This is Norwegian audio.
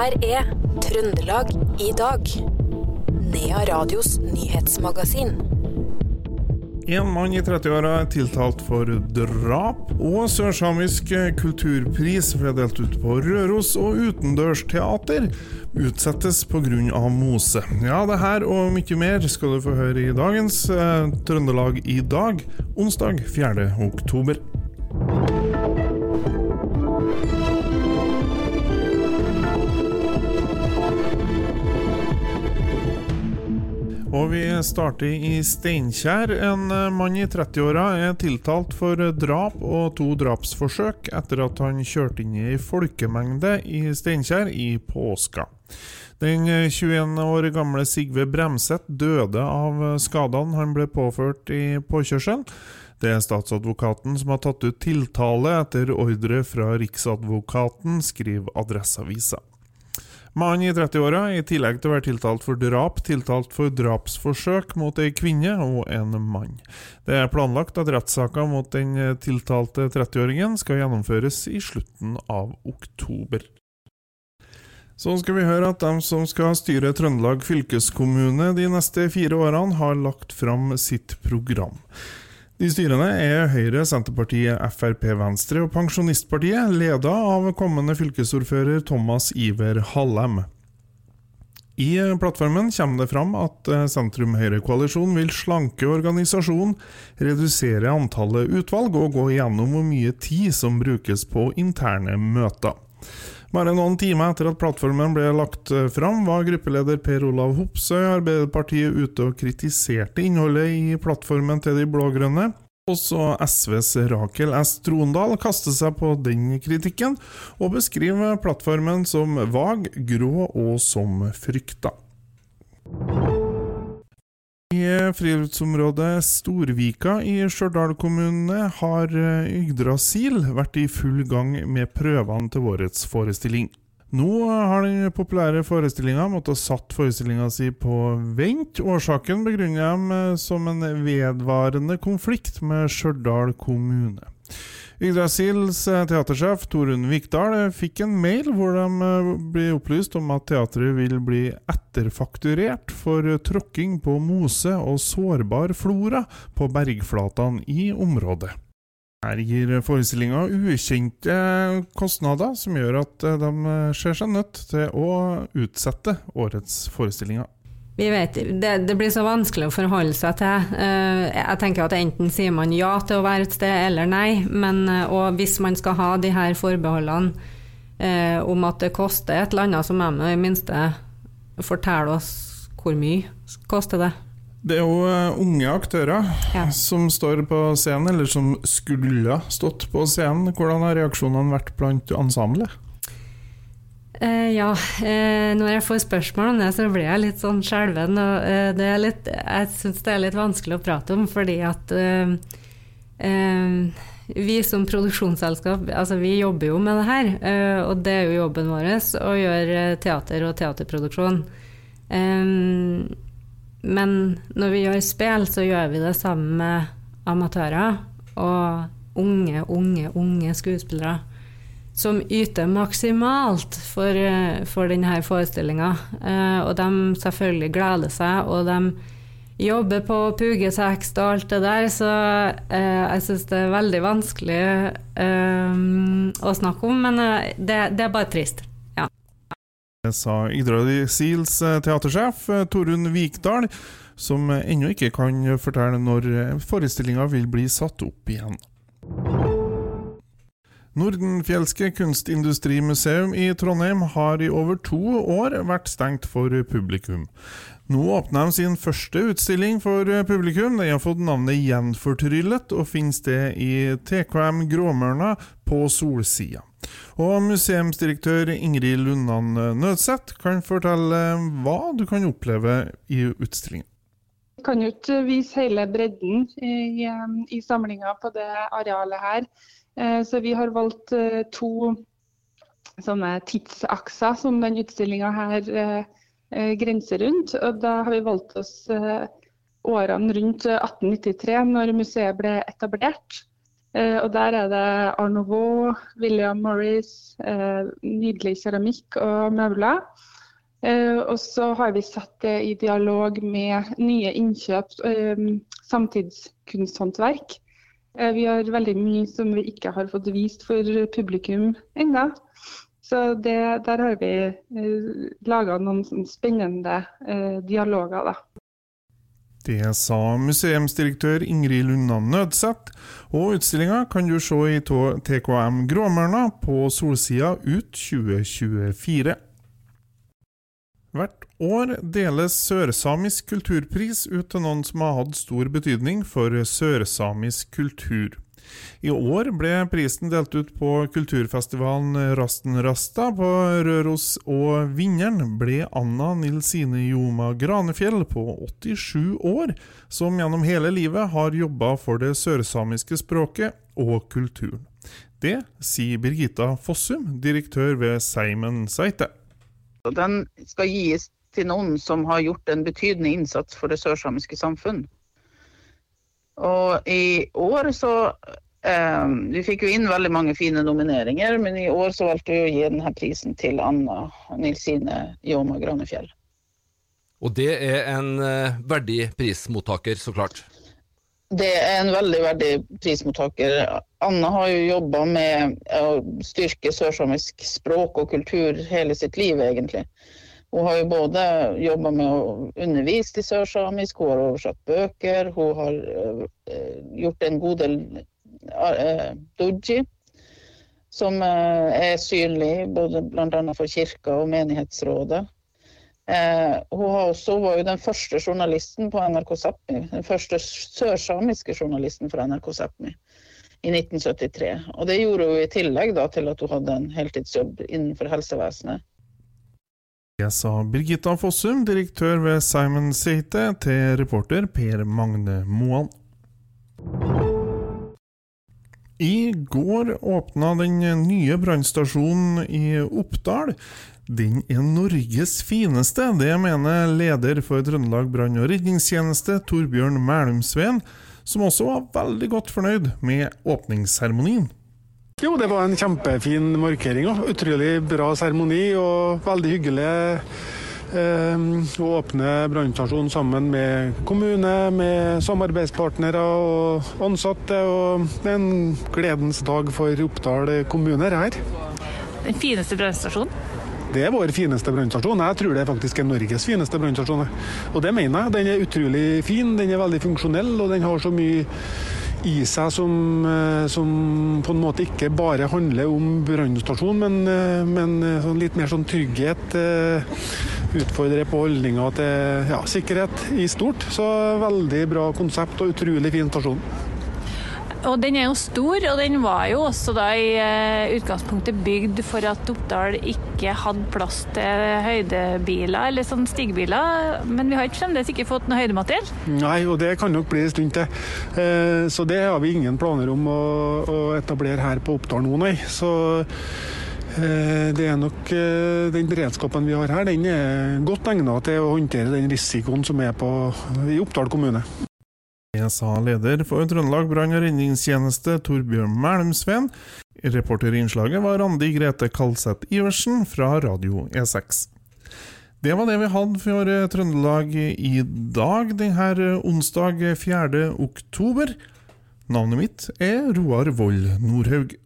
her er Trøndelag i dag. Nea Radios nyhetsmagasin. En mann i 30-åra er tiltalt for drap, og sørsamisk kulturpris ble delt ut på Røros, og utendørsteater utsettes pga. mose. Ja, det her og mye mer skal du få høre i dagens eh, Trøndelag i dag, onsdag 4. oktober. Og vi starter i Steinkjer. En eh, mann i 30-åra er tiltalt for drap og to drapsforsøk etter at han kjørte inn i ei folkemengde i Steinkjer i påska. Den 21 eh, år gamle Sigve Bremseth døde av skadene han ble påført i påkjørselen. Det er statsadvokaten som har tatt ut tiltale etter ordre fra Riksadvokaten, skriver Adresseavisa. Mannen i 30-åra er i tillegg til å være tiltalt for drap, tiltalt for drapsforsøk mot ei kvinne og en mann. Det er planlagt at rettssaka mot den tiltalte 30-åringen skal gjennomføres i slutten av oktober. Så skal vi høre at de som skal styre Trøndelag fylkeskommune de neste fire årene, har lagt fram sitt program. De styrene er Høyre, Senterpartiet, Frp, Venstre og Pensjonistpartiet, ledet av kommende fylkesordfører Thomas Iver Hallem. I plattformen kommer det fram at eh, sentrum-høyre-koalisjonen vil slanke organisasjonen, redusere antallet utvalg og gå gjennom hvor mye tid som brukes på interne møter. Bare noen timer etter at plattformen ble lagt eh, fram, var gruppeleder Per Olav Hopsøy i Arbeiderpartiet ute og kritiserte innholdet i plattformen til de blå-grønne. Også SVs Rakel S. Trondal kaster seg på den kritikken, og beskriver plattformen som vag, grå og som frykta. I friluftsområdet Storvika i Stjørdal kommune har eh, Yggdrasil vært i full gang med prøvene til årets forestilling. Nå har den populære forestillinga måttet satt forestillinga si på vent. Årsaken begrunner de som en vedvarende konflikt med Stjørdal kommune. Yggdrasils eh, teatersjef Torunn Vikdal eh, fikk en mail hvor de blir ble opplyst om at teatret vil bli etterfakturert for tråkking på mose og sårbar flora på bergflatene i området. Her gir forestillinga ukjente kostnader, som gjør at de ser seg nødt til å utsette årets forestillinger. Vi vet, det, det, blir så vanskelig å forholde seg til. Eh, jeg tenker at enten sier man ja til å være et sted, eller nei. Men, eh, og hvis man skal ha de her forbeholdene eh, om at det koster et eller annet, så må man i minste fortelle oss hvor mye koster det. Det er jo unge aktører ja. som står på scenen, eller som skulle stått på scenen. Hvordan har reaksjonene vært blant ensemblet? Uh, ja, eh, når jeg får spørsmål om det, så blir jeg litt sånn skjelven. Og eh, det er litt, jeg syns det er litt vanskelig å prate om, fordi at vi som produksjonsselskap, altså vi jobber jo med det her. og det er jo jobben vår å gjøre teater og teaterproduksjon. men når vi gjør spill, så gjør vi det sammen med amatører og unge, unge, unge skuespillere som yter maksimalt for, eh, for denne forestillinga. Eh, og de selvfølgelig gleder seg, og de jobber på pugetekst og alt det der, så eh, jeg syns det er veldig vanskelig å snakke om, men det, det, er bare trist. Det sa Yggdrasils Seals teatersjef Torunn Vikdal, som ennå ikke kan fortelle når forestillinga vil bli satt opp igjen. Nordenfjelske kunstindustrimuseum i Trondheim har i over to år vært stengt for publikum. Nå åpner de sin første utstilling for publikum. Den har fått navnet Gjenfortryllet, og finner sted i TKM Gråmørna på Solsida. Og museumsdirektør Ingrid Lundan Nødseth kan fortelle hva du kan oppleve i utstillingen. Vi kan jo ikke vise hele bredden i, i samlinga på det arealet her. Eh, så vi har valgt eh, to sånne tidsakser som den utstillinga her eh, grenser rundt. Og da har vi valgt oss årene rundt 1893, når museet ble etablert. Og Der er det Arnouveau, William Morris, nydelig keramikk og møbler. Og så har vi satt det i dialog med nye innkjøp, samtidskunsthåndverk. Eh, vi har veldig mye som vi ikke har fått vist for publikum ennå. Så det, der har vi eh, laga noen sånn spennende eh, dialoger, da. Det sa museumsdirektør Ingrid Lunna Nødseth, og utstillinga kan du se i TKM Gråmørna på Solsida ut 2024. Hvert år deles sørsamisk kulturpris ut til noen som har hatt stor betydning for sørsamisk kultur. I år ble prisen delt ut på kulturfestivalen Rasten Rasta på Røros, og vinneren ble Anna Nilsine Joma Granefjell på 87 år, som gjennom hele livet har jobba for det sørsamiske språket og kulturen. Det sier Birgitta Fossum, direktør ved Seimen Seite. Den skal gis til noen som har gjort en betydende innsats for det sørsamiske samfunn. Og i år så eh, Vi fikk jo inn veldig mange fine nomineringer, men i år så valgte vi å gi denne prisen til Anna Nilsine Jåma Granefjell. Og det er en eh, verdig prismottaker, så klart? Det er en veldig verdig prismottaker. Anna har jo jobba med å styrke sørsamisk språk og kultur hele sitt liv, egentlig. Hun har jo både jobba med å undervise i sørsamisk, hun har oversatt bøker, hun har uh, gjort en god del uh, doji, som uh, er synlig både bl.a. for kirka og menighetsrådet. hun har også, var jo den første journalisten på NRK Sápmi, den første sørsamiske journalisten for NRK Sápmi i 1973. Og det gjorde hun i tillegg da, til at hun hadde en heltidsjobb innenfor helsevesenet. Det sa Birgitta Fossum, direktør ved Simon Seite, til reporter Per Magne Moan. I går åpna den nye brannstasjonen i Oppdal. Den er Norges fineste, det mener leder for Trøndelag brann- og redningstjeneste, Torbjørn Mælumsveen, som også var veldig godt fornøyd med åpningsseremonien. Jo, det var en kjempefin markering. Også. Utrolig bra seremoni og veldig hyggelig eh, å åpne brannstasjonen sammen med kommune, med samarbeidspartnere og ansatte. Og det er en gledens dag for Oppdal kommune her. Den fineste brannstasjonen? Det er vår fineste brannstasjon. Jeg tror det er faktisk er Norges fineste brannstasjon. Og det mener jeg. Den er utrolig fin, den er veldig funksjonell, og den har så mye i seg som, eh, som, på en måte ikke bare handler om brannstasjon, men, eh, men eh, sånn litt mer sånn trygghet. Utfordrer på holdninger til ja, sikkerhet i stort. Så veldig bra konsept og utrolig fin stasjon. Og den er jo stor, og den var jo også da i uh, utgangspunktet bygd for at Oppdal ikke hadde plass til høydebiler eller sånn stigbiler. Men vi har fremdeles ikke fått noe høydemateriell. Nei, og det kan nok bli en stund til. Uh, så det har vi ingen planer om å, etablere her på Oppdal nå, nei. Så uh, det er nok Den beredskapen vi har her, den er godt egnet til å håndtere den risikoen som er på, i Oppdal kommune. Det sa leder for Trøndelag brann- og redningstjeneste Torbjørn Mælumsveen. Reporter i innslaget var Randi Grete Kalseth Iversen fra Radio E6. Det var det vi hadde for Trøndelag i dag, denne onsdag 4. oktober. Navnet mitt er Roar Vold Nordhaug.